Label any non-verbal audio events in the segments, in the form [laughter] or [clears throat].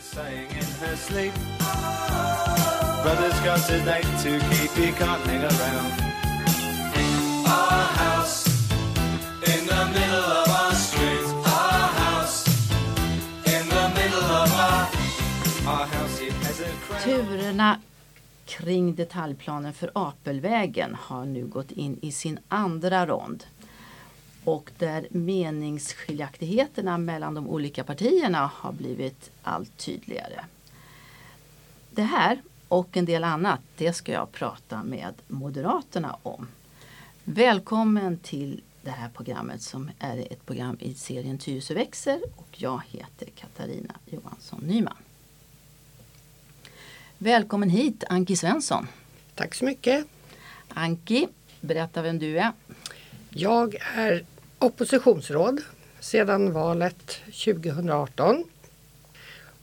saying in her sleep. Brother's got a date to keep, he can't hang around. Our house in the middle of our street. Our house in the middle of our, our house. It has a crown. Turerna kring detaljplanen för Apelvägen har nu gått in i sin andra rond. Och där meningsskiljaktigheterna mellan de olika partierna har blivit allt tydligare. Det här och en del annat, det ska jag prata med Moderaterna om. Välkommen till det här programmet som är ett program i serien Tyresö växer och jag heter Katarina Johansson Nyman. Välkommen hit Anki Svensson. Tack så mycket. Anki, berätta vem du är. Jag är oppositionsråd sedan valet 2018.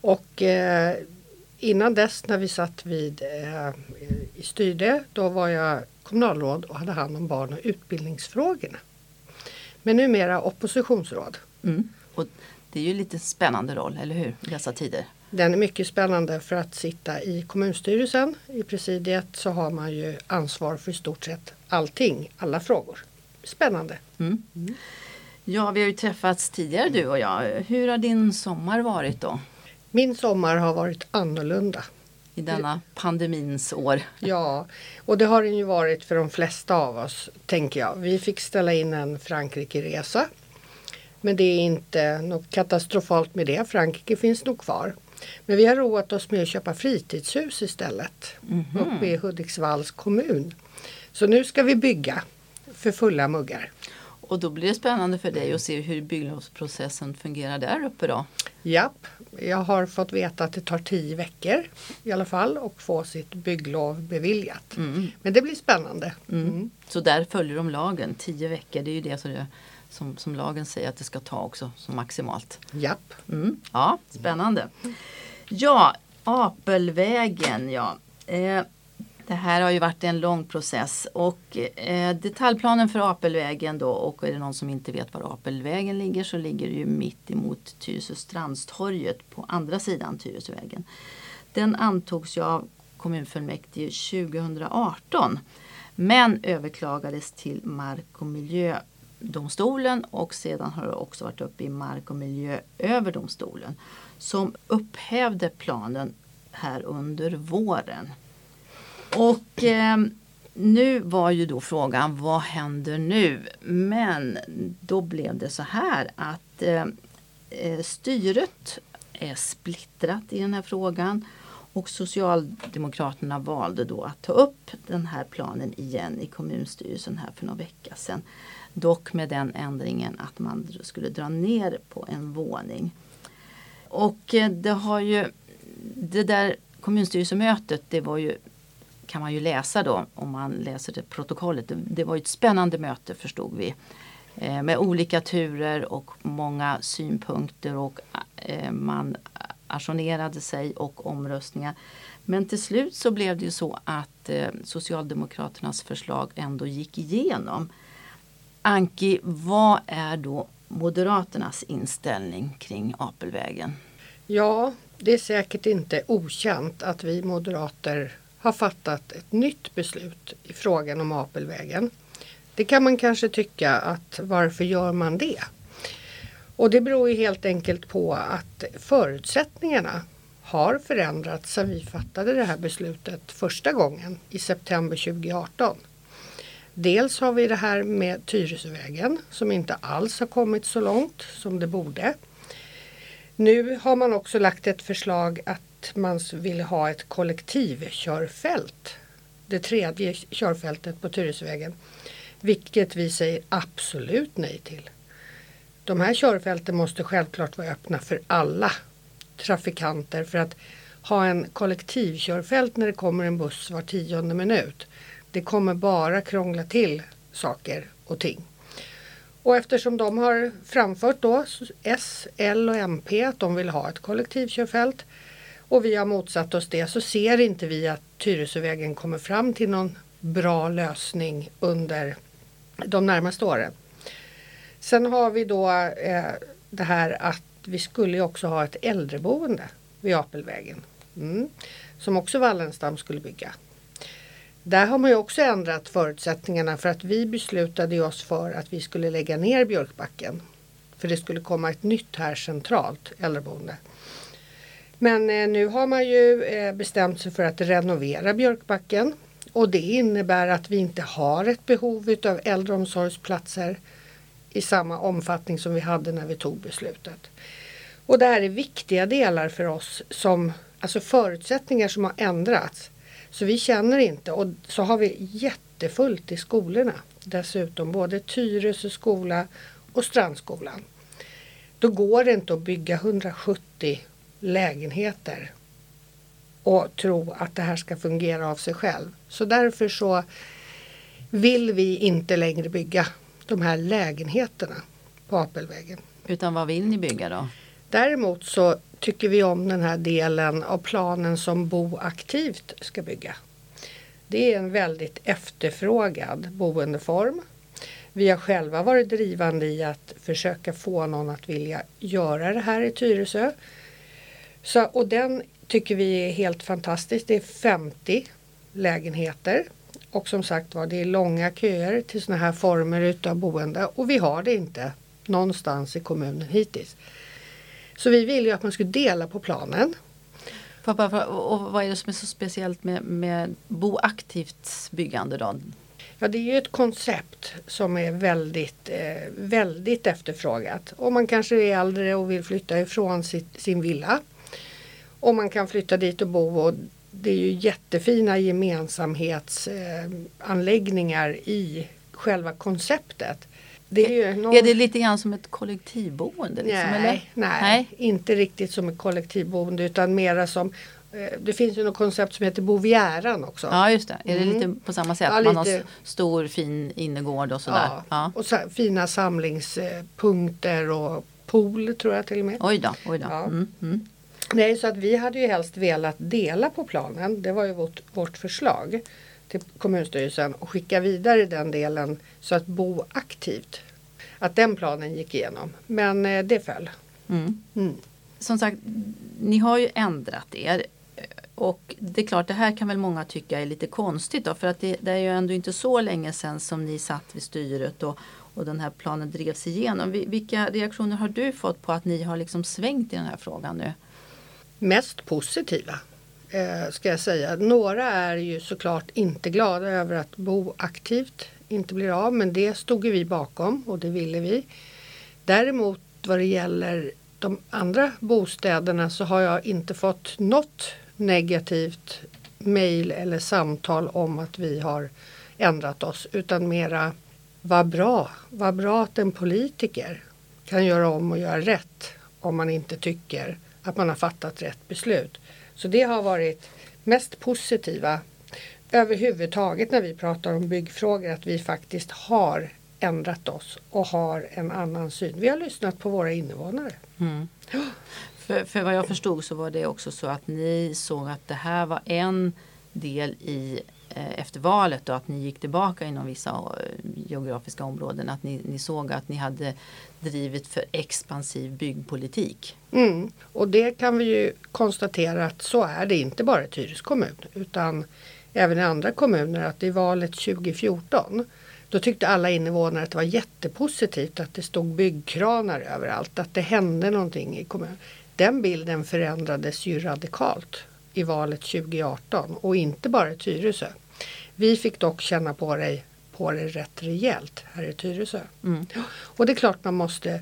Och eh, innan dess när vi satt vid eh, i styrde, då var jag kommunalråd och hade hand om barn och utbildningsfrågorna. Men numera oppositionsråd. Mm. Och det är ju lite spännande roll, eller hur? I dessa tider. Den är mycket spännande för att sitta i kommunstyrelsen. I presidiet så har man ju ansvar för i stort sett allting, alla frågor. Spännande. Mm. Ja, vi har ju träffats tidigare du och jag. Hur har din sommar varit då? Min sommar har varit annorlunda. I denna pandemins år. Ja, och det har den ju varit för de flesta av oss, tänker jag. Vi fick ställa in en Frankrike-resa. Men det är inte något katastrofalt med det. Frankrike finns nog kvar. Men vi har roat oss med att köpa fritidshus istället. Mhm. Uppe i Hudiksvalls kommun. Så nu ska vi bygga för fulla muggar. Och då blir det spännande för dig att se hur bygglovsprocessen fungerar där uppe då. Japp, jag har fått veta att det tar tio veckor i alla fall och få sitt bygglov beviljat. Mm. Men det blir spännande. Mm. Mm. Så där följer de lagen. Tio veckor, det är ju det som, det, som, som lagen säger att det ska ta också som maximalt. Japp. Mm. Ja, spännande. Ja, Apelvägen ja. Eh, det här har ju varit en lång process och eh, detaljplanen för Apelvägen då och är det någon som inte vet var Apelvägen ligger så ligger det ju mitt emot Tyresö Strandstorget på andra sidan Tyresövägen. Den antogs ju av kommunfullmäktige 2018 men överklagades till Mark och miljödomstolen och sedan har det också varit uppe i Mark och miljööverdomstolen som upphävde planen här under våren. Och eh, nu var ju då frågan vad händer nu? Men då blev det så här att ehm, eh, styret är splittrat i den här frågan och Socialdemokraterna valde då att ta upp den här planen igen i kommunstyrelsen här för några vecka sedan. Dock med den ändringen att man skulle dra ner på en våning. Och eh, det har ju det där kommunstyrelsemötet det var ju kan man ju läsa då om man läser det protokollet. Det, det var ju ett spännande möte förstod vi. Eh, med olika turer och många synpunkter och eh, man ajournerade sig och omröstningar. Men till slut så blev det ju så att eh, Socialdemokraternas förslag ändå gick igenom. Anki, vad är då Moderaternas inställning kring Apelvägen? Ja, det är säkert inte okänt att vi moderater har fattat ett nytt beslut i frågan om Apelvägen. Det kan man kanske tycka att varför gör man det? Och det beror ju helt enkelt på att förutsättningarna har förändrats sedan vi fattade det här beslutet första gången i september 2018. Dels har vi det här med Tyresövägen som inte alls har kommit så långt som det borde. Nu har man också lagt ett förslag att man vill ha ett kollektivkörfält. Det tredje körfältet på Tyresövägen. Vilket vi säger absolut nej till. De här körfälten måste självklart vara öppna för alla trafikanter för att ha en kollektivkörfält när det kommer en buss var tionde minut. Det kommer bara krångla till saker och ting. Och eftersom de har framfört då S, L och MP att de vill ha ett kollektivkörfält och vi har motsatt oss det så ser inte vi att Tyresövägen kommer fram till någon bra lösning under de närmaste åren. Sen har vi då eh, det här att vi skulle också ha ett äldreboende vid Apelvägen. Mm. Som också Wallenstam skulle bygga. Där har man ju också ändrat förutsättningarna för att vi beslutade oss för att vi skulle lägga ner Björkbacken. För det skulle komma ett nytt här centralt äldreboende. Men eh, nu har man ju eh, bestämt sig för att renovera Björkbacken. Och det innebär att vi inte har ett behov av äldreomsorgsplatser i samma omfattning som vi hade när vi tog beslutet. Och det här är viktiga delar för oss som alltså förutsättningar som har ändrats. Så vi känner inte och så har vi jättefullt i skolorna dessutom både Tyresö skola och Strandskolan. Då går det inte att bygga 170 lägenheter och tro att det här ska fungera av sig själv. Så därför så vill vi inte längre bygga de här lägenheterna på Apelvägen. Utan vad vill ni bygga då? Däremot så tycker vi om den här delen av planen som Bo aktivt ska bygga. Det är en väldigt efterfrågad boendeform. Vi har själva varit drivande i att försöka få någon att vilja göra det här i Tyresö. Så, och den tycker vi är helt fantastisk. Det är 50 lägenheter. Och som sagt var, det är långa köer till sådana här former utav boende och vi har det inte någonstans i kommunen hittills. Så vi vill ju att man skulle dela på planen. Pappa, och vad är det som är så speciellt med, med boaktivt byggande då? Ja, det är ju ett koncept som är väldigt, eh, väldigt efterfrågat. Om man kanske är äldre och vill flytta ifrån sitt, sin villa. Och man kan flytta dit och bo och det är ju jättefina gemensamhetsanläggningar eh, i själva konceptet. Det är, någon... är, det lite grann som ett kollektivboende? Liksom, nej, eller? nej, nej, inte riktigt som ett kollektivboende utan mera som eh, det finns ju något koncept som heter Bovieran också. Ja just det, är det mm. lite på samma sätt? Ja, Man har stor fin innergård och sådär. Ja, ja. och så, fina samlingspunkter och pool tror jag till och med. Oj då, oj då. Ja. Mm, mm. Nej, så att vi hade ju helst velat dela på planen. Det var ju vårt, vårt förslag till kommunstyrelsen och skicka vidare den delen så att bo aktivt. Att den planen gick igenom. Men eh, det föll. Mm. Mm. Som sagt, ni har ju ändrat er. Och det är klart, det här kan väl många tycka är lite konstigt då, för att det, det är ju ändå inte så länge sedan som ni satt vid styret och, och den här planen drevs igenom. Vilka reaktioner har du fått på att ni har liksom svängt i den här frågan nu? Mest positiva eh, ska jag säga. Några är ju såklart inte glada över att bo aktivt inte blir av men det stod vi bakom och det ville vi. Däremot vad det gäller de andra bostäderna så har jag inte fått något negativt mejl eller samtal om att vi har ändrat oss utan mera vad bra, vad bra att en politiker kan göra om och göra rätt om man inte tycker att man har fattat rätt beslut. Så det har varit mest positiva överhuvudtaget när vi pratar om byggfrågor att vi faktiskt har ändrat oss och har en annan syn. Vi har lyssnat på våra invånare. Mm. För, för vad jag förstod så var det också så att ni såg att det här var en del i Eh, efter valet och att ni gick tillbaka inom vissa eh, geografiska områden. Att ni, ni såg att ni hade drivit för expansiv byggpolitik. Mm. Och det kan vi ju konstatera att så är det inte bara i Tyres kommun utan även i andra kommuner att i valet 2014 då tyckte alla invånare att det var jättepositivt att det stod byggkranar överallt, att det hände någonting i kommunen. Den bilden förändrades ju radikalt i valet 2018 och inte bara i Tyresö. Vi fick dock känna på det, på det rätt rejält här i Tyresö. Mm. Och det är klart man måste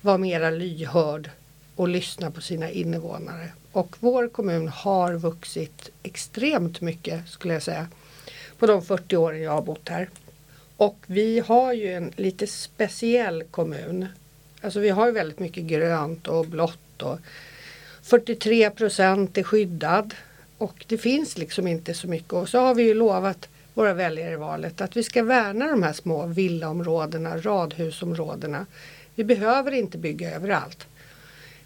vara mera lyhörd och lyssna på sina invånare. Och vår kommun har vuxit extremt mycket skulle jag säga på de 40 åren jag har bott här. Och vi har ju en lite speciell kommun. Alltså vi har ju väldigt mycket grönt och blått och 43 procent är skyddad. Och det finns liksom inte så mycket. Och så har vi ju lovat våra väljare i valet att vi ska värna de här små villaområdena, radhusområdena. Vi behöver inte bygga överallt.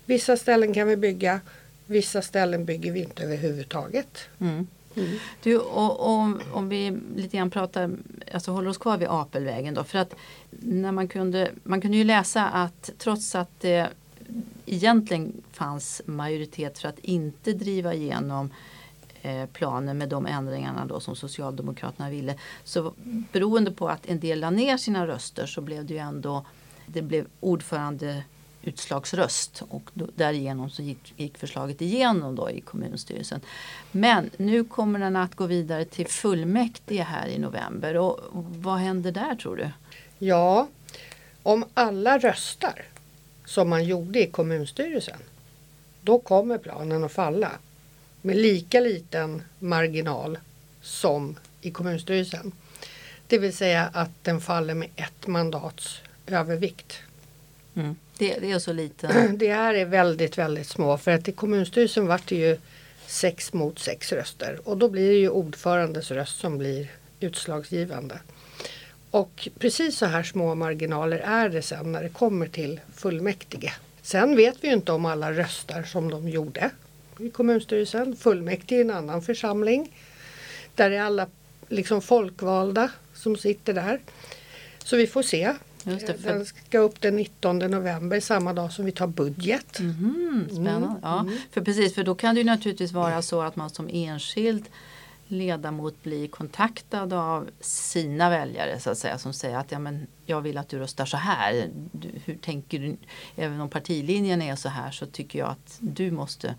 Vissa ställen kan vi bygga, vissa ställen bygger vi inte överhuvudtaget. Mm. Mm. Du, och, och, om vi lite grann pratar, alltså håller oss kvar vid Apelvägen då. För att när man kunde, man kunde ju läsa att trots att det egentligen fanns majoritet för att inte driva igenom Eh, planen med de ändringarna då som Socialdemokraterna ville. Så beroende på att en del la ner sina röster så blev det ju ändå det blev ordförande utslagsröst och då, därigenom så gick, gick förslaget igenom då i kommunstyrelsen. Men nu kommer den att gå vidare till fullmäktige här i november och vad händer där tror du? Ja, om alla röstar som man gjorde i kommunstyrelsen då kommer planen att falla med lika liten marginal som i kommunstyrelsen. Det vill säga att den faller med ett mandats övervikt. Mm. Det, det, är så lite. [clears throat] Det här är väldigt, väldigt små för att i kommunstyrelsen vart det ju sex mot sex röster och då blir det ju ordförandes röst som blir utslagsgivande. Och precis så här små marginaler är det sen när det kommer till fullmäktige. Sen vet vi ju inte om alla röstar som de gjorde i kommunstyrelsen. Fullmäktige är en annan församling. Där är alla liksom folkvalda som sitter där. Så vi får se. Just det, för... Den ska upp den 19 november samma dag som vi tar budget. Mm, spännande. Mm, ja. För precis, för då kan det ju naturligtvis vara så att man som enskild ledamot blir kontaktad av sina väljare så att säga som säger att ja, men jag vill att du röstar så här. Du, hur tänker du? Även om partilinjen är så här så tycker jag att du måste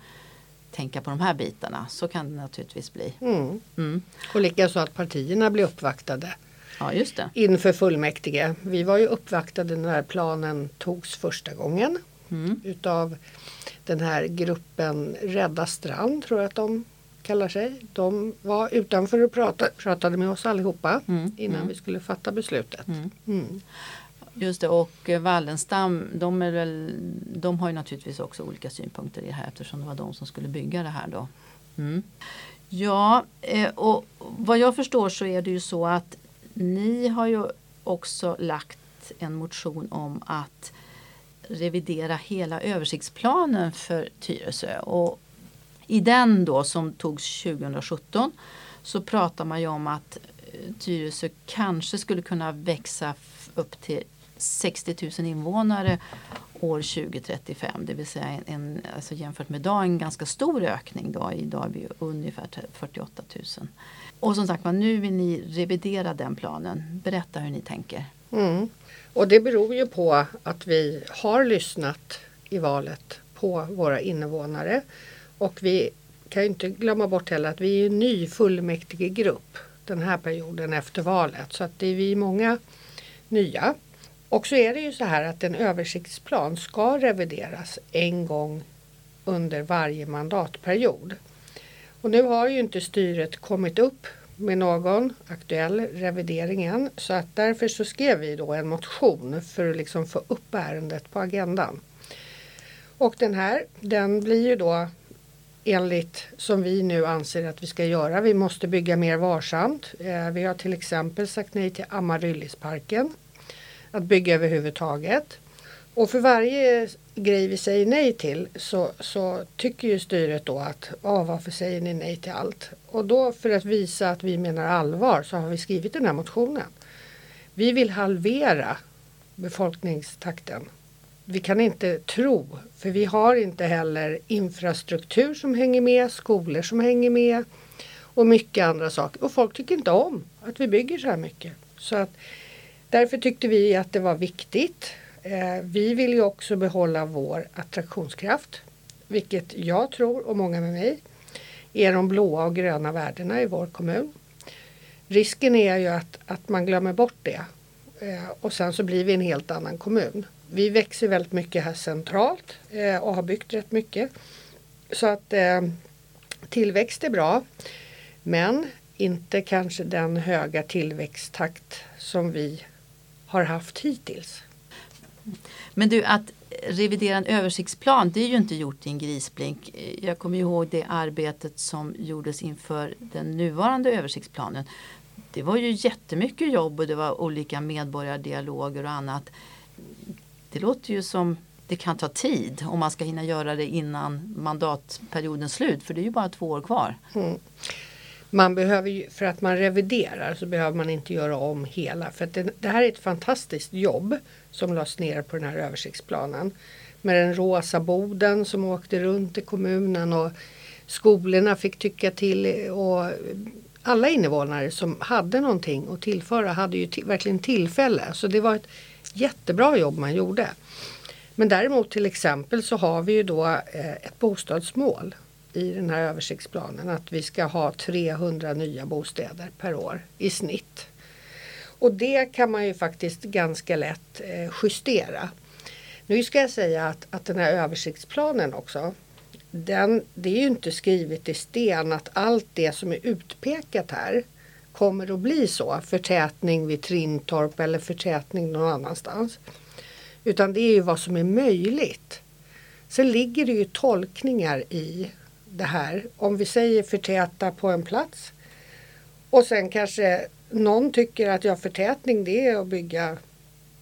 tänka på de här bitarna. Så kan det naturligtvis bli. Mm. Mm. Och likaså att partierna blir uppvaktade. Ja, just det. Inför fullmäktige. Vi var ju uppvaktade när planen togs första gången. Mm. Utav den här gruppen Rädda Strand tror jag att de kallar sig. De var utanför och pratade, pratade med oss allihopa mm. innan mm. vi skulle fatta beslutet. Just det och eh, Wallenstam de, är väl, de har ju naturligtvis också olika synpunkter i det här eftersom det var de som skulle bygga det här då. Mm. Ja eh, och vad jag förstår så är det ju så att ni har ju också lagt en motion om att revidera hela översiktsplanen för Tyresö. Och I den då som togs 2017 så pratar man ju om att eh, Tyresö kanske skulle kunna växa upp till 60 000 invånare år 2035. Det vill säga en, en, alltså jämfört med idag en ganska stor ökning. Då. Idag är vi ungefär 48 000. Och som sagt nu vill ni revidera den planen. Berätta hur ni tänker. Mm. Och det beror ju på att vi har lyssnat i valet på våra invånare. Och vi kan ju inte glömma bort heller att vi är en ny fullmäktigegrupp den här perioden efter valet. Så att det är vi många nya. Och så är det ju så här att en översiktsplan ska revideras en gång under varje mandatperiod. Och nu har ju inte styret kommit upp med någon aktuell revidering än så att därför så skrev vi då en motion för att liksom få upp ärendet på agendan. Och den här den blir ju då enligt som vi nu anser att vi ska göra. Vi måste bygga mer varsamt. Eh, vi har till exempel sagt nej till Amaryllisparken. Att bygga överhuvudtaget. Och för varje grej vi säger nej till så, så tycker ju styret då att ah, varför säger ni nej till allt? Och då för att visa att vi menar allvar så har vi skrivit den här motionen. Vi vill halvera befolkningstakten. Vi kan inte tro, för vi har inte heller infrastruktur som hänger med, skolor som hänger med och mycket andra saker. Och folk tycker inte om att vi bygger så här mycket. Så att, därför tyckte vi att det var viktigt eh, vi vill ju också behålla vår attraktionskraft, vilket jag tror och många med mig är de blåa och gröna värdena i vår kommun. Risken är ju att, att man glömmer bort det eh, och sen så blir vi en helt annan kommun. Vi växer väldigt mycket här centralt eh, och har byggt rätt mycket. Så att tillväxt är bra men inte kanske den höga tillväxttakt som vi har haft hittills. Men du, att revidera en översiktsplan det är ju inte gjort i en grisblink. Jag kommer ihåg det arbetet som gjordes inför den nuvarande översiktsplanen. Det var ju jättemycket jobb och det var olika medborgardialoger och annat. Det låter ju som det kan ta tid om man ska hinna göra det innan mandatperiodens slut för det är ju bara två år kvar. Mm. Man behöver ju, för att man reviderar så behöver man inte göra om hela. För det, det här är ett fantastiskt jobb som lades ner på den här översiktsplanen. med den rosa boden som åkte runt i kommunen och skolorna fick tycka till och alla invånare som hade någonting att tillföra hade ju verkligen tillfälle. Så det var ett jättebra jobb man gjorde. Men däremot till exempel så har vi ju då eh, ett bostadsmål i den här översiktsplanen att vi ska ha 300 nya bostäder per år i snitt. Och det kan man ju faktiskt ganska lätt eh, justera. Nu ska jag säga att, att den här översiktsplanen också den, det är ju inte skrivet i sten att allt det som är utpekat här kommer att bli så. Förtätning vid Trintorp eller förtätning någon annanstans. Utan det är ju vad som är möjligt. Sen ligger det ju tolkningar i det här. Om vi säger förtäta på en plats och sen kanske någon tycker att ja, förtätning det är att bygga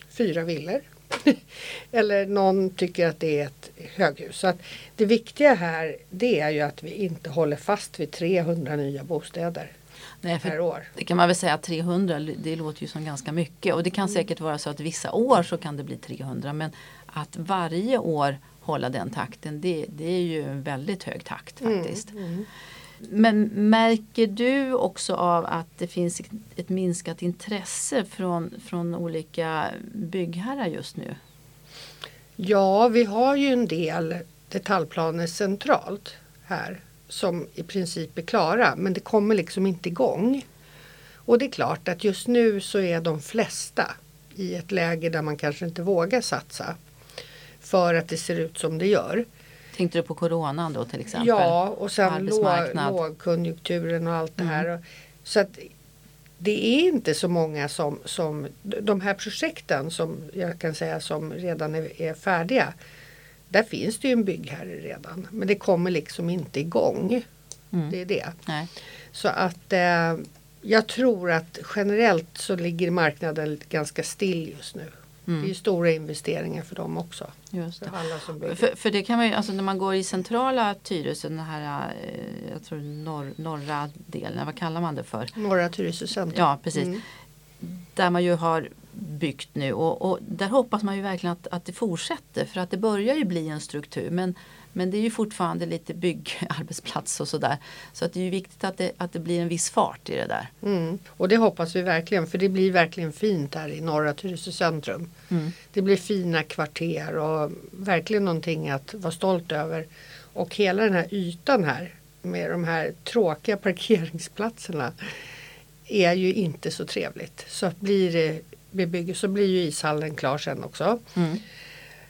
fyra villor. [laughs] Eller någon tycker att det är ett höghus. Så att det viktiga här det är ju att vi inte håller fast vid 300 nya bostäder. Nej, per år. Det kan man väl säga att 300 det låter ju som ganska mycket och det kan mm. säkert vara så att vissa år så kan det bli 300 men att varje år hålla den takten det, det är ju en väldigt hög takt mm, faktiskt. Mm, mm. Men märker du också av att det finns ett minskat intresse från, från olika byggherrar just nu? Ja, vi har ju en del detaljplaner centralt här som i princip är klara men det kommer liksom inte igång. Och det är klart att just nu så är de flesta i ett läge där man kanske inte vågar satsa för att det ser ut som det gör. Tänkte du på coronan då till exempel? Ja och sen lågkonjunkturen och allt det här. Mm. Så att det är inte så många som, som de här projekten som jag kan säga som redan är, är färdiga. Där finns det ju en byggherre redan men det kommer liksom inte igång. Mm. Det är det. Nej. Så att eh, jag tror att generellt så ligger marknaden ganska still just nu. Mm. Det är stora investeringar för dem också. Just det. För, alla som för, för, det kan man ju, alltså när man går i centrala Tyresö, den här eh, jag tror norr, norra delen, vad kallar man det för? Norra Tyresö centrum. Ja precis. Mm. Där man ju har byggt nu och, och, där hoppas man ju verkligen att, att det fortsätter för att det börjar ju bli en struktur. Men men det är ju fortfarande lite byggarbetsplats och sådär. Så att det är ju viktigt att det, att det blir en viss fart i det där. Mm. Och det hoppas vi verkligen för det blir verkligen fint här i norra Tyresö centrum. Mm. Det blir fina kvarter och verkligen någonting att vara stolt över. Och hela den här ytan här med de här tråkiga parkeringsplatserna är ju inte så trevligt. Så blir det bebyggelse så blir ju ishallen klar sen också. Mm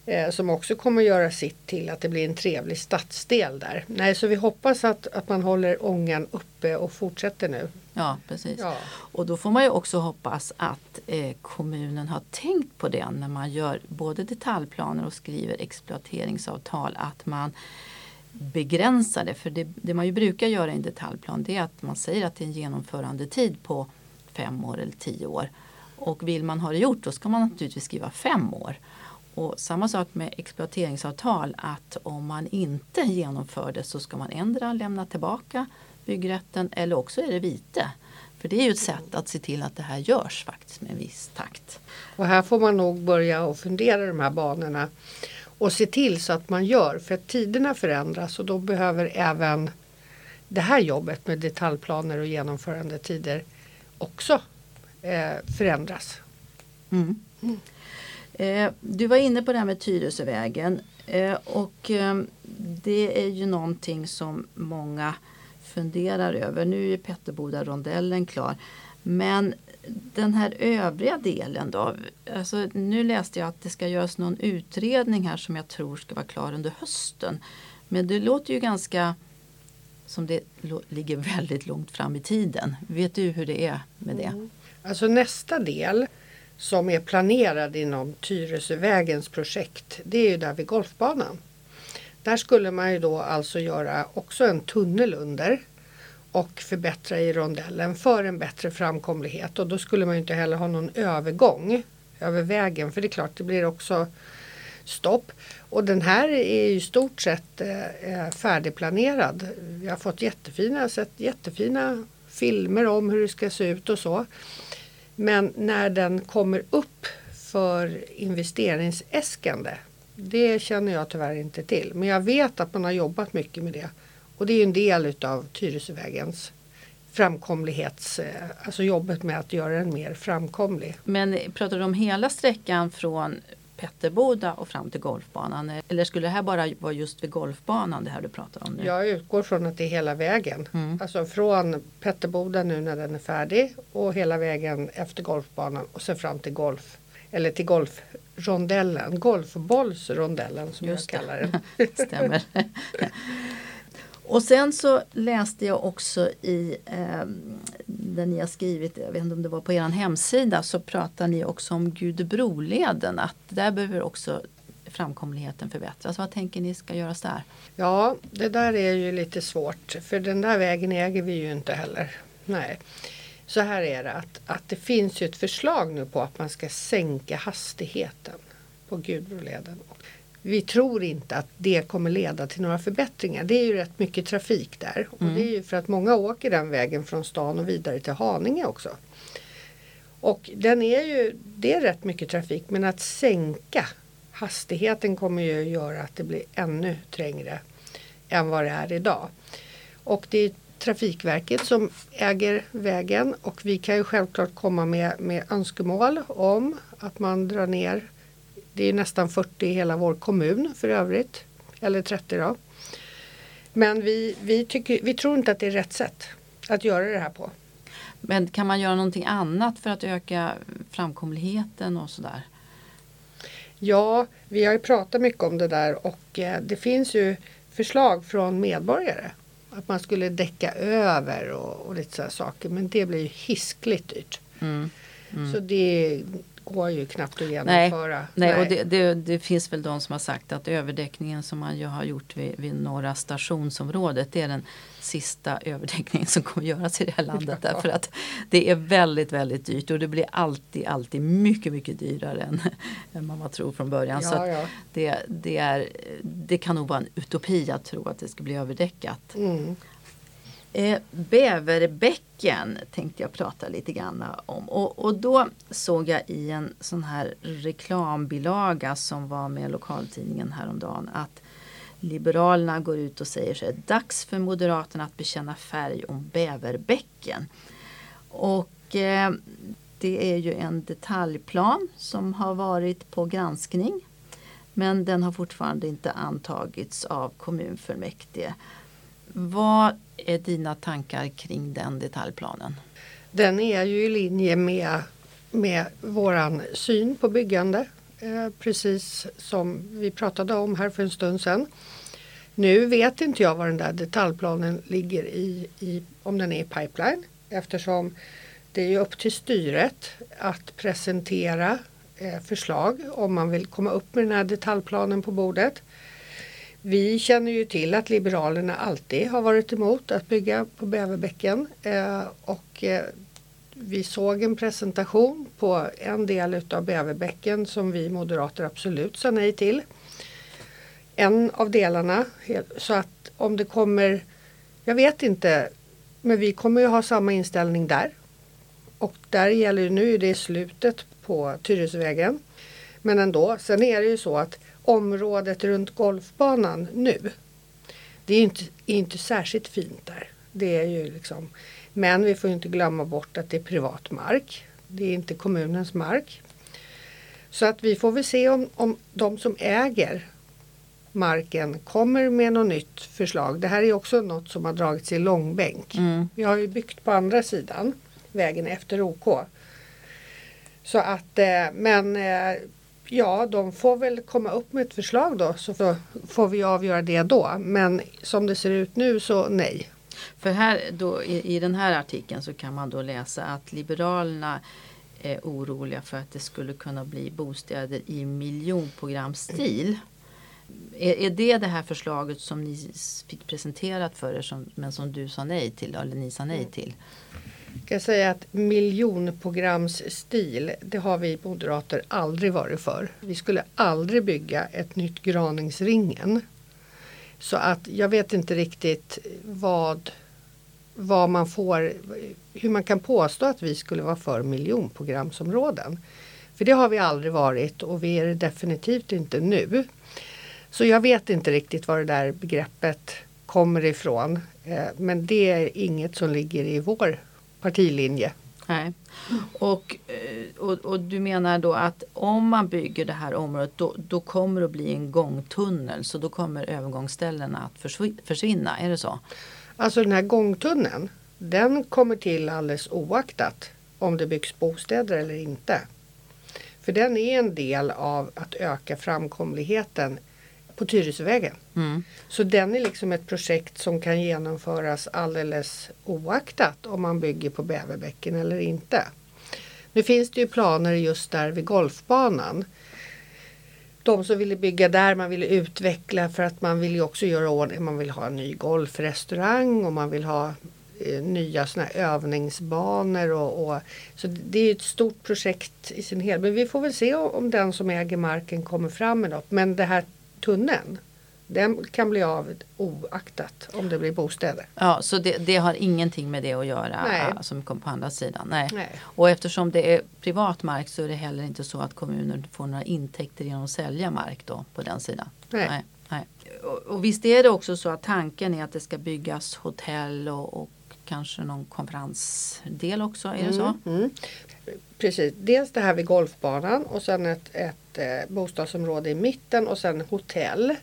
eh, som också kommer göra sitt till att det blir en trevlig stadsdel där. Nej, så vi hoppas att, att man håller ångan uppe och fortsätter nu. Ja, precis. Ja. Och då får man ju också hoppas att eh, kommunen har tänkt på det när man gör både detaljplaner och skriver exploateringsavtal. Att man begränsar det. För det, det man ju brukar göra i en detaljplan det är att man säger att det är en genomförandetid på fem år eller tio år. Och vill man ha det gjort då ska man naturligtvis skriva fem år. Och samma sak med exploateringsavtal att om man inte genomför det så ska man ändra lämna tillbaka byggrätten eller också är det vite. För det är ju ett sätt att se till att det här görs faktiskt med en viss takt. Och här får man nog börja och fundera de här banorna och se till så att man gör för att tiderna förändras och då behöver även det här jobbet med detaljplaner och genomförandetider också eh, förändras. Mm. Mm. Eh, du var inne på det här med Tyresövägen eh, och ehm, det är ju någonting som många funderar över. Nu är Petterboda-rondellen klar. Men den här övriga delen då? Alltså, nu läste jag att det ska göras någon utredning här som jag tror ska vara klar under hösten. Men det låter ju ganska som det ligger väldigt långt fram i tiden. Vet du hur det är med det? Mm. Alltså nästa del som är planerad inom Tyresövägens projekt det är ju där vid golfbanan. Där skulle man ju då alltså göra också en tunnel under och förbättra i rondellen för en bättre framkomlighet och då skulle man ju inte heller ha någon övergång över vägen för det är klart det blir också stopp. Och den här är i stort sett eh, eh, färdigplanerad. Vi har fått jättefina, sett jättefina filmer om hur det ska se ut och så. Men när den kommer upp för investeringsäskande Det känner jag tyvärr inte till. Men jag vet att man har jobbat mycket med det. Och det är en del utav Tyresövägens framkomlighets, eh, alltså jobbet med att göra den mer framkomlig. Men pratar du om hela sträckan från Petterboda och fram till golfbanan? Eller skulle det här bara vara just vid golfbanan det här du pratar om nu? Jag utgår från att det är hela vägen. Mm. Alltså från Petterboda nu när den är färdig och hela vägen efter golfbanan och sen fram till golf. Eller till golfrondellen, golfbollsrondellen som Just jag kallar den. [laughs] Stämmer. [laughs] [laughs] Och sen så läste jag också i eh, där ni har skrivit, jag vet inte om det var på er hemsida, så pratar ni också om Gudebroleden. Att där behöver också framkomligheten förbättras. Vad tänker ni ska göras där? Ja, det där är ju lite svårt för den där vägen äger vi ju inte heller. Nej. Så här är det att, att det finns ju ett förslag nu på att man ska sänka hastigheten på Gudbroleden. Vi tror inte att det kommer leda till några förbättringar. Det är ju rätt mycket trafik där och Mm. det är ju för att många åker den vägen från stan och vidare till Haninge också. Och den är ju, det är rätt mycket trafik men att sänka hastigheten kommer ju göra att det blir ännu trängre än vad det är idag. Och det är Trafikverket som äger vägen och vi kan ju självklart komma med, med önskemål om att man drar ner. Det är nästan 40 i hela vår kommun för övrigt. Eller 30 då. Men vi, vi, tycker, vi tror inte att det är rätt sätt att göra det här på. Men kan man göra någonting annat för att öka framkomligheten och sådär? Ja, vi har ju pratat mycket om det där och eh, det finns ju förslag från medborgare. Att man skulle däcka över och, och lite sådana saker. Men det blir ju hiskligt dyrt. Mm. Så det går ju knappt att genomföra. Nej, och det, det, det finns väl de som har sagt att överdäckningen som man ju har gjort vid, vid norra stationsområdet det är den sista överdäckningen som kommer göras i det här landet. Ja. Därför att det är väldigt, väldigt dyrt och det blir alltid, alltid mycket, mycket dyrare än, än man tror från början. Så ja, att ja. det, det, är, det kan nog vara en utopi att tro att det ska bli överdäckat. Mm. Eh, Bäverbäcken tänkte jag prata lite grann om. Och, och då såg jag i en sån här reklambilaga som var med lokaltidningen häromdagen att Liberalerna går ut och säger så här, dags för Moderaterna att bekänna färg om Bäverbäcken. Och eh, det är ju en detaljplan som har varit på granskning. Men den har fortfarande inte antagits av kommunfullmäktige. Vad är dina tankar kring den detaljplanen? Den är ju i linje med, med våran syn på byggande. Eh, precis som vi pratade om här för en stund sedan. Nu vet inte jag var den där detaljplanen ligger i, i om den är i pipeline. Eftersom det är upp till styret att presentera eh, förslag om man vill komma upp med den här detaljplanen på bordet. Vi känner ju till att Liberalerna alltid har varit emot att bygga på Bäverbäcken eh, och eh, vi såg en presentation på en del utav Bäverbäcken som vi moderater absolut sa nej till. En av delarna, så att om det kommer, jag vet inte, men vi kommer ju ha samma inställning där. Och där gäller ju, nu är det slutet på Tyresövägen. Men ändå, sen är det ju så att området runt golfbanan nu, det är inte, inte särskilt fint där. Det är ju liksom, men vi får inte glömma bort att det är privat mark. Det är inte kommunens mark. Så att vi får väl se om, om de som äger marken kommer med något nytt förslag. Det här är också något som har dragits i långbänk. Mm. Vi har ju byggt på andra sidan, vägen efter OK. Så att, eh, men eh, ja, de får väl komma upp med ett förslag då så får, vi avgöra det då. Men som det ser ut nu så nej. För här då, i, i den här artikeln så kan man då läsa att Liberalerna är oroliga för att det skulle kunna bli bostäder i miljonprogramstil. Är, är det det här förslaget som ni fick presenterat för er som, men som du sa nej till, eller ni sa nej till? Jag säga att miljonprogramsstil, det har vi moderater aldrig varit för. Vi skulle aldrig bygga ett nytt Graningsringen. Så att jag vet inte riktigt vad, vad man får, hur man kan påstå att vi skulle vara för miljonprogramsområden. För det har vi aldrig varit och vi är det definitivt inte nu. Så jag vet inte riktigt var det där begreppet kommer ifrån. Eh, men det är inget som ligger i vår partilinje. Nej. Och, eh, och, och du menar då att om man bygger det här området då, då kommer det att bli en gångtunnel så då kommer övergångsställena att försvi- försvinna, är det så? Alltså den här gångtunneln, den kommer till alldeles oaktat om det byggs bostäder eller inte. För den är en del av att öka framkomligheten på Tyresövägen. Mm. Så den är liksom ett projekt som kan genomföras alldeles oaktat om man bygger på Bäverbäcken eller inte. Nu finns det ju planer just där vid golfbanan. De som ville bygga där, man ville utveckla för att man vill ju också göra ordning, man vill ha en ny golfrestaurang och man vill ha eh, nya såna övningsbanor. Och, och, så det är ett stort projekt i sin helhet. Men vi får väl se om, om den som äger marken kommer fram med något. Men det här tunneln, den kan bli av oaktat om det blir bostäder. Ja, så det, det har ingenting med det att göra Nej. äh, som kommer på andra sidan. Nej. Nej. Och eftersom det är privat mark så är det heller inte så att kommunen får några intäkter genom att sälja mark då på den sidan. Nej. nej. Och, och visst är det också så att tanken är att det ska byggas hotell och, och kanske någon konferensdel också, är det så? Mm. Precis, dels det här vid golfbanan och sen ett, ett eh, bostadsområde i mitten och sen hotell.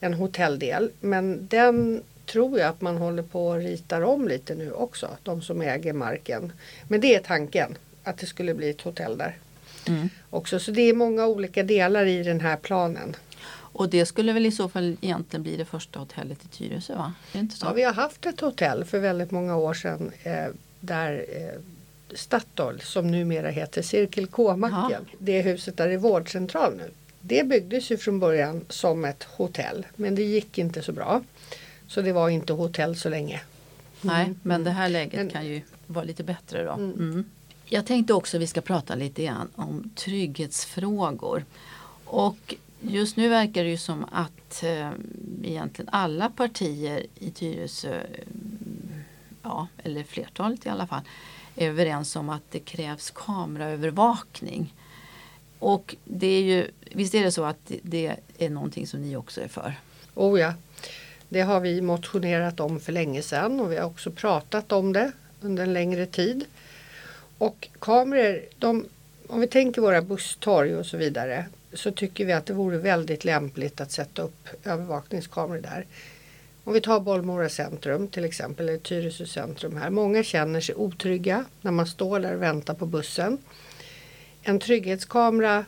En hotelldel. Men den tror jag att man håller på att ritar om lite nu också. De som äger marken. Men det är tanken. Att det skulle bli ett hotell där. Mm. Också. Så det är många olika delar i den här planen. Och det skulle väl i så fall egentligen bli det första hotellet i Tyresö va? Är inte så? Ja, vi har haft ett hotell för väldigt många år sedan. Eh, där eh, Statoil som numera heter Cirkel K-macken. Det huset där är vårdcentral nu. Det byggdes ju från början som ett hotell men det gick inte så bra. Så det var inte hotell så länge. Nej, men det här läget Men- kan ju vara lite bättre då. Mm. Mm. Jag tänkte också att vi ska prata lite grann om trygghetsfrågor. Och just nu verkar det ju som att eh, egentligen alla partier i Tyresö, eh, ja, eller flertalet i alla fall, överens om att det krävs kameraövervakning. Och det är ju, visst är det så att det- det är någonting som ni också är för? Oh ja, det har vi motionerat om för länge sedan och vi har också pratat om det under en längre tid. Och kameror, de, om vi tänker våra busstorg och så vidare så tycker vi att det vore väldigt lämpligt att sätta upp övervakningskameror där. Om vi tar Bollmora centrum till exempel, eller Tyresö centrum här. Många känner sig otrygga när man står där och väntar på bussen. En trygghetskamera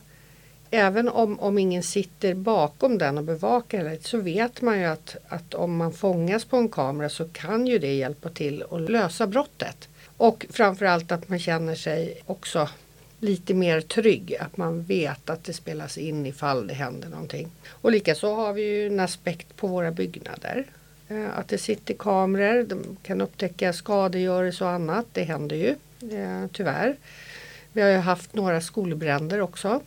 Även om, om ingen sitter bakom den och bevakar det så vet man ju att, att om man fångas på en kamera så kan ju det hjälpa till att lösa brottet. Och framförallt att man känner sig också lite mer trygg. Att man vet att det spelas in ifall det händer någonting. Och likaså har vi ju en aspekt på våra byggnader. Eh, att det sitter kameror, de kan upptäcka skadegörelse och annat. Det händer ju eh, tyvärr. Vi har ju haft några skolbränder också.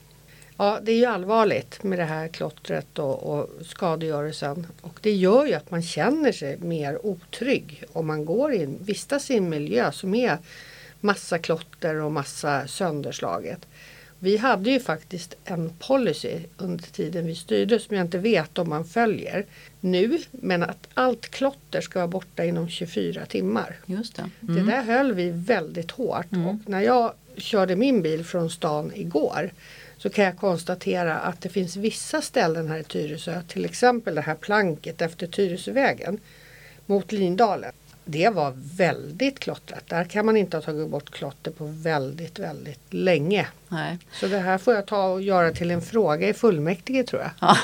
Ja, det är ju allvarligt med det här klottret och, och skadegörelsen. Och det gör ju att man känner sig mer otrygg om man går in, vistas i en miljö som är massa klotter och massa sönderslaget. Vi hade ju faktiskt en policy under tiden vi styrde som jag inte vet om man följer nu. Men att allt klotter ska vara borta inom 24 timmar. Just det. Det Mm. där höll vi väldigt hårt Mm. och när jag körde min bil från stan igår så kan jag konstatera att det finns vissa ställen här i Tyresö, till exempel det här planket efter Tyresövägen mot Lindalen. Det var väldigt klottrat. Där kan man inte ha tagit bort klotter på väldigt, väldigt länge. Nej. Så det här får jag ta och göra till en fråga i fullmäktige tror jag. Ja.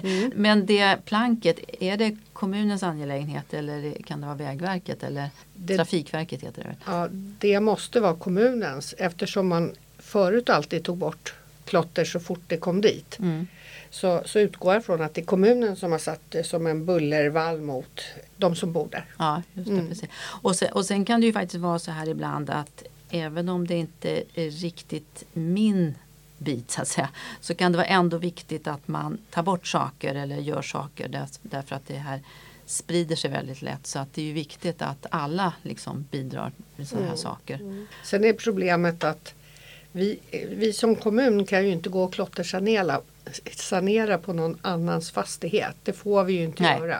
Mm. [laughs] Men det planket, är det kommunens angelägenhet eller kan det vara Vägverket eller Det- Trafikverket heter det? Ja, det måste vara kommunens eftersom man förut alltid tog bort klotter så fort det kom dit. Mm. Så, så utgår jag från att det är kommunen som har satt det som en bullervall mot de som bor där. Ja, just det. Mm. Precis. Och, sen, och sen kan det ju faktiskt vara så här ibland att även om det inte är riktigt min bit så att säga så kan det vara ändå viktigt att man tar bort saker eller gör saker där, därför att det här sprider sig väldigt lätt. Så att det är ju viktigt att alla liksom bidrar med sådana här Mm. saker. Sen är problemet att Vi, vi som kommun kan ju inte gå och klottersanera sanera på någon annans fastighet. Det får vi ju inte Nej. göra.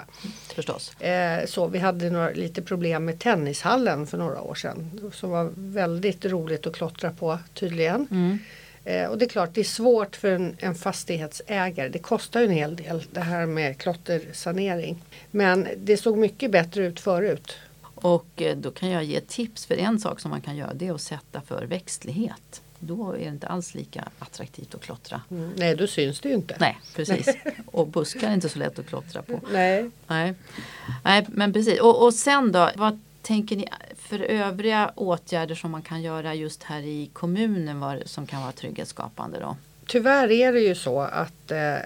Förstås. Eh, så vi hade några, lite problem med tennishallen för några år sedan. Som var väldigt roligt att klottra på tydligen. Mm. Eh, och det är klart det är svårt för en, en fastighetsägare. Det kostar ju en hel del det här med klottersanering. Men det såg mycket bättre ut förut. Och eh, då kan jag ge tips för en sak som man kan göra det är att sätta för växtlighet. Då är det inte alls lika attraktivt att klottra. Mm. Nej, då syns det ju inte. Nej, precis. [laughs] Och buskar är inte så lätt att klottra på. Nej. Nej, Nej men precis. Och, och sen då, vad tänker ni för övriga åtgärder som man kan göra just här i kommunen var, som kan vara trygghetsskapande då? Tyvärr är det ju så att eh,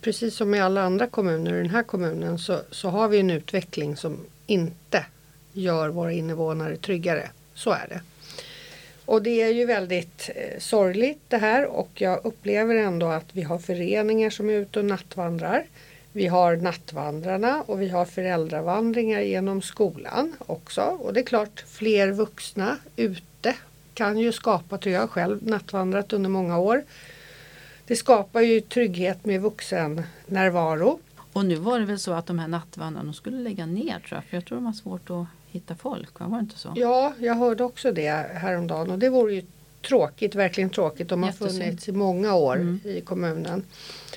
precis som i alla andra kommuner i den här kommunen så, så har vi en utveckling som inte gör våra invånare tryggare. Så är det. Och det är ju väldigt eh, sorgligt det här och jag upplever ändå att vi har föreningar som är ute och nattvandrar. Vi har nattvandrarna och vi har föräldravandringar genom skolan också. Och det är klart, fler vuxna ute kan ju skapa, tror jag har själv nattvandrat under många år. Det skapar ju trygghet med vuxen närvaro. Och nu var det väl så att de här nattvandrarna skulle lägga ner tror jag. För jag tror de har svårt att hitta folk. va? Var det inte så? Ja, jag hörde också det häromdagen och det vore ju tråkigt, verkligen tråkigt. De har Jättesynd. funnits i många år Mm. i kommunen.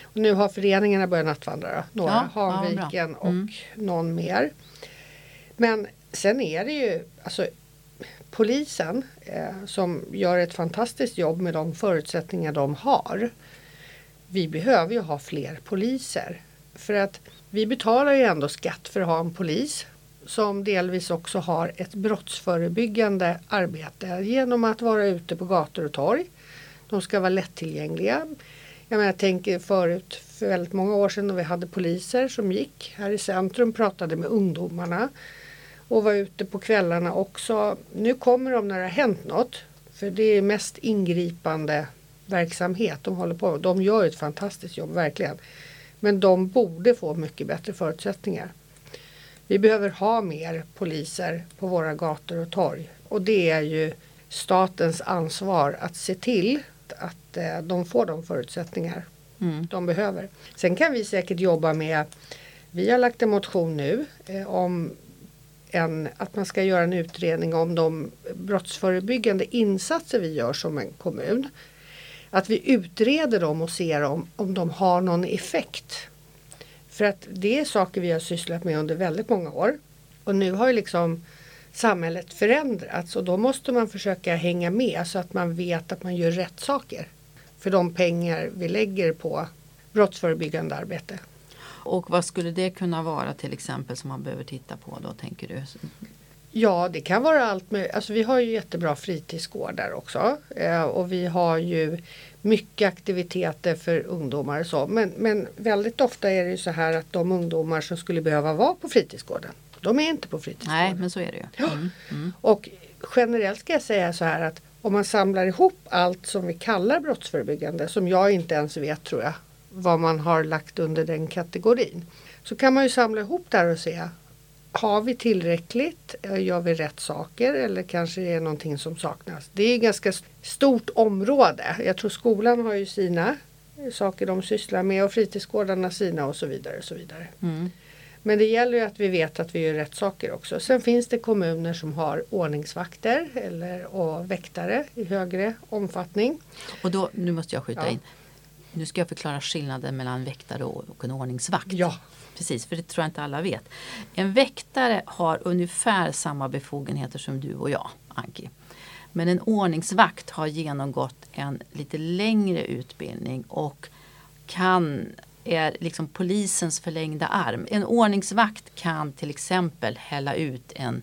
Och nu har föreningarna börjat nattvandra. Några, Ja, ja, Hanviken bra. och Mm. någon mer. Men sen är det ju alltså polisen eh, som gör ett fantastiskt jobb med de förutsättningar de har. Vi behöver ju ha fler poliser. För att vi betalar ju ändå skatt för att ha en polis som delvis också har ett brottsförebyggande arbete genom att vara ute på gator och torg. De ska vara lättillgängliga. Jag, menar, jag tänker förut för väldigt många år sedan när vi hade poliser som gick här i centrum pratade med ungdomarna och var ute på kvällarna också. Nu kommer de när det har hänt något. För det är mest ingripande verksamhet de håller på med. De gör ett fantastiskt jobb, verkligen. Men de borde få mycket bättre förutsättningar. Vi behöver ha mer poliser på våra gator och torg. Och det är ju statens ansvar att se till att eh, de får de förutsättningar Mm. de behöver. Sen kan vi säkert jobba med, vi har lagt en motion nu eh, om en, att man ska göra en utredning om de brottsförebyggande insatser vi gör som en kommun. Att vi utreder dem och ser om, om de har någon effekt. För att det är saker vi har sysslat med under väldigt många år. Och nu har ju liksom samhället förändrats och då måste man försöka hänga med så att man vet att man gör rätt saker. För de pengar vi lägger på brottsförebyggande arbete. Och vad skulle det kunna vara till exempel som man behöver titta på då tänker du? Ja, det kan vara allt med, alltså vi har ju jättebra fritidsgårdar också eh, och vi har ju mycket aktiviteter för ungdomar och så. Men, men väldigt ofta är det ju så här att de ungdomar som skulle behöva vara på fritidsgården, de är inte på fritidsgården. Nej, men så är det ju. Mm. Mm. Och generellt ska jag säga så här att om man samlar ihop allt som vi kallar brottsförebyggande, som jag inte ens vet tror jag, vad man har lagt under den kategorin. Så kan man ju samla ihop där och se, har vi tillräckligt? Eh, Gör vi rätt saker eller kanske är det någonting som saknas? Det är ett ganska stort område. Jag tror skolan har ju sina saker de sysslar med och fritidsgårdarna sina och så vidare. Och så vidare. Mm. Men det gäller ju att vi vet att vi gör rätt saker också. Sen finns det kommuner som har ordningsvakter eller, och väktare i högre omfattning. Och då, nu måste jag skjuta Ja. in. Nu ska jag förklara skillnaden mellan väktare och en ordningsvakt. Ja, Precis, för det tror jag inte alla vet. En väktare har ungefär samma befogenheter som du och jag, Anki. Men en ordningsvakt har genomgått en lite längre utbildning och kan är liksom polisens förlängda arm. En ordningsvakt kan till exempel hälla ut en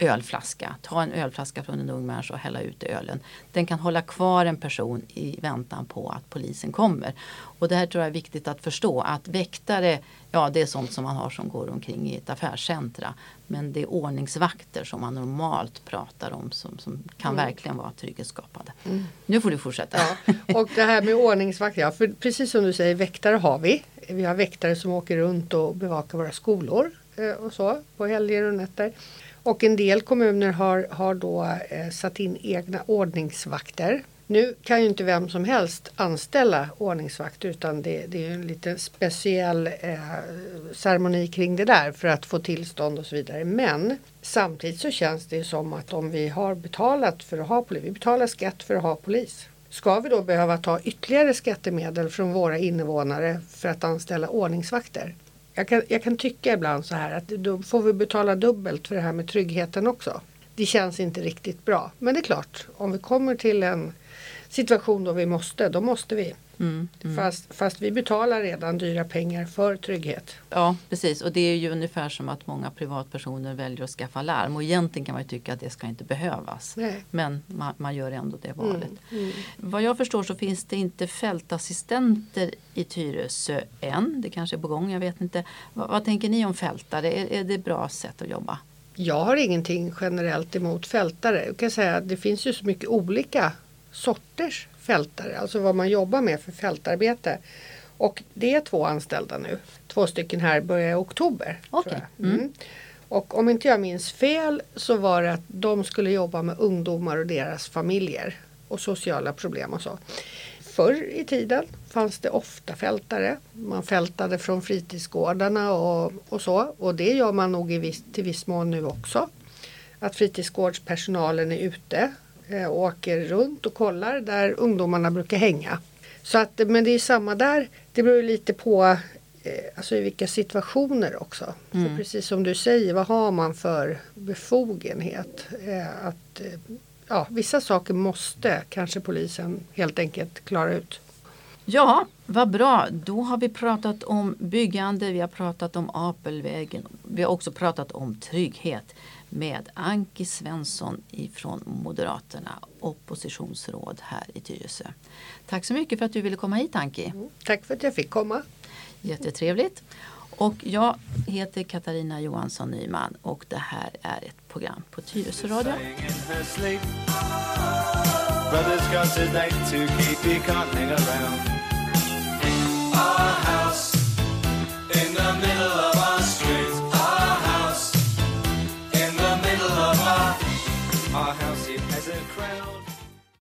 ölflaska. Ta en ölflaska från en ung människa och hälla ut ölen. Den kan hålla kvar en person i väntan på att polisen kommer. Och det här tror jag är viktigt att förstå att väktare, ja det är sånt som man har som går omkring i ett affärscentra. Men det är ordningsvakter som man normalt pratar om som, som kan verkligen vara trygghetsskapande. Nu får du fortsätta. ja. Och det här med ordningsvakter, ja, för precis som du säger, väktare har vi. Vi har väktare som åker runt och bevakar våra skolor eh, och så på helger och nätter. Och en del kommuner har, har då eh, satt in egna ordningsvakter. Nu kan ju inte vem som helst anställa ordningsvakt utan det, det är en liten speciell eh, ceremoni kring det där för att få tillstånd och så vidare. Men samtidigt så känns det som att om vi har betalat för att ha polis, vi betalar skatt för att ha polis. Ska vi då behöva ta ytterligare skattemedel från våra invånare för att anställa ordningsvakter? Jag kan, jag kan tycka ibland så här att då får vi betala dubbelt för det här med tryggheten också. Det känns inte riktigt bra. Men det är klart, om vi kommer till en situation då vi måste, då måste vi. Mm, mm. Fast, fast vi betalar redan dyra pengar för trygghet. Ja precis och det är ju ungefär som att många privatpersoner väljer att skaffa larm och egentligen kan man tycka att det ska inte behövas. Nej. Men man, man gör ändå det valet. Mm, mm. Vad jag förstår så finns det inte fältassistenter i Tyresö än. Det kanske är på gång, jag vet inte. Vad, vad tänker ni om fältare? Är, är det ett bra sätt att jobba? Jag har ingenting generellt emot fältare. Jag kan säga att det finns ju så mycket olika sorters fältare, alltså vad man jobbar med för fältarbete. Och det är två anställda nu. Två stycken här börjar i oktober. Okej. jag. Mm. Och om inte jag minns fel så var det att de skulle jobba med ungdomar och deras familjer och sociala problem och så. Förr i tiden fanns det ofta fältare. Man fältade från fritidsgårdarna och, och så. Och det gör man nog i viss, till viss mån nu också. Att fritidsgårdspersonalen är ute eh, åker runt och kollar där ungdomarna brukar hänga. Så att, men det är samma där. Det beror lite på eh, alltså i vilka situationer också. För precis som du säger, vad har man för befogenhet? Eh, att, ja, vissa saker måste kanske polisen helt enkelt klara ut. Ja, vad bra. Då har vi pratat om byggande, vi har pratat om Apelvägen. Vi har också pratat om trygghet med Anki Svensson ifrån Moderaterna, oppositionsråd här i Tyresö. Tack så mycket för att du ville komma hit Anki. Mm, tack för att jag fick komma. Jättetrevligt. Och jag heter Katarina Johansson Nyman och det här är ett program på Tyresö Radio. Mm.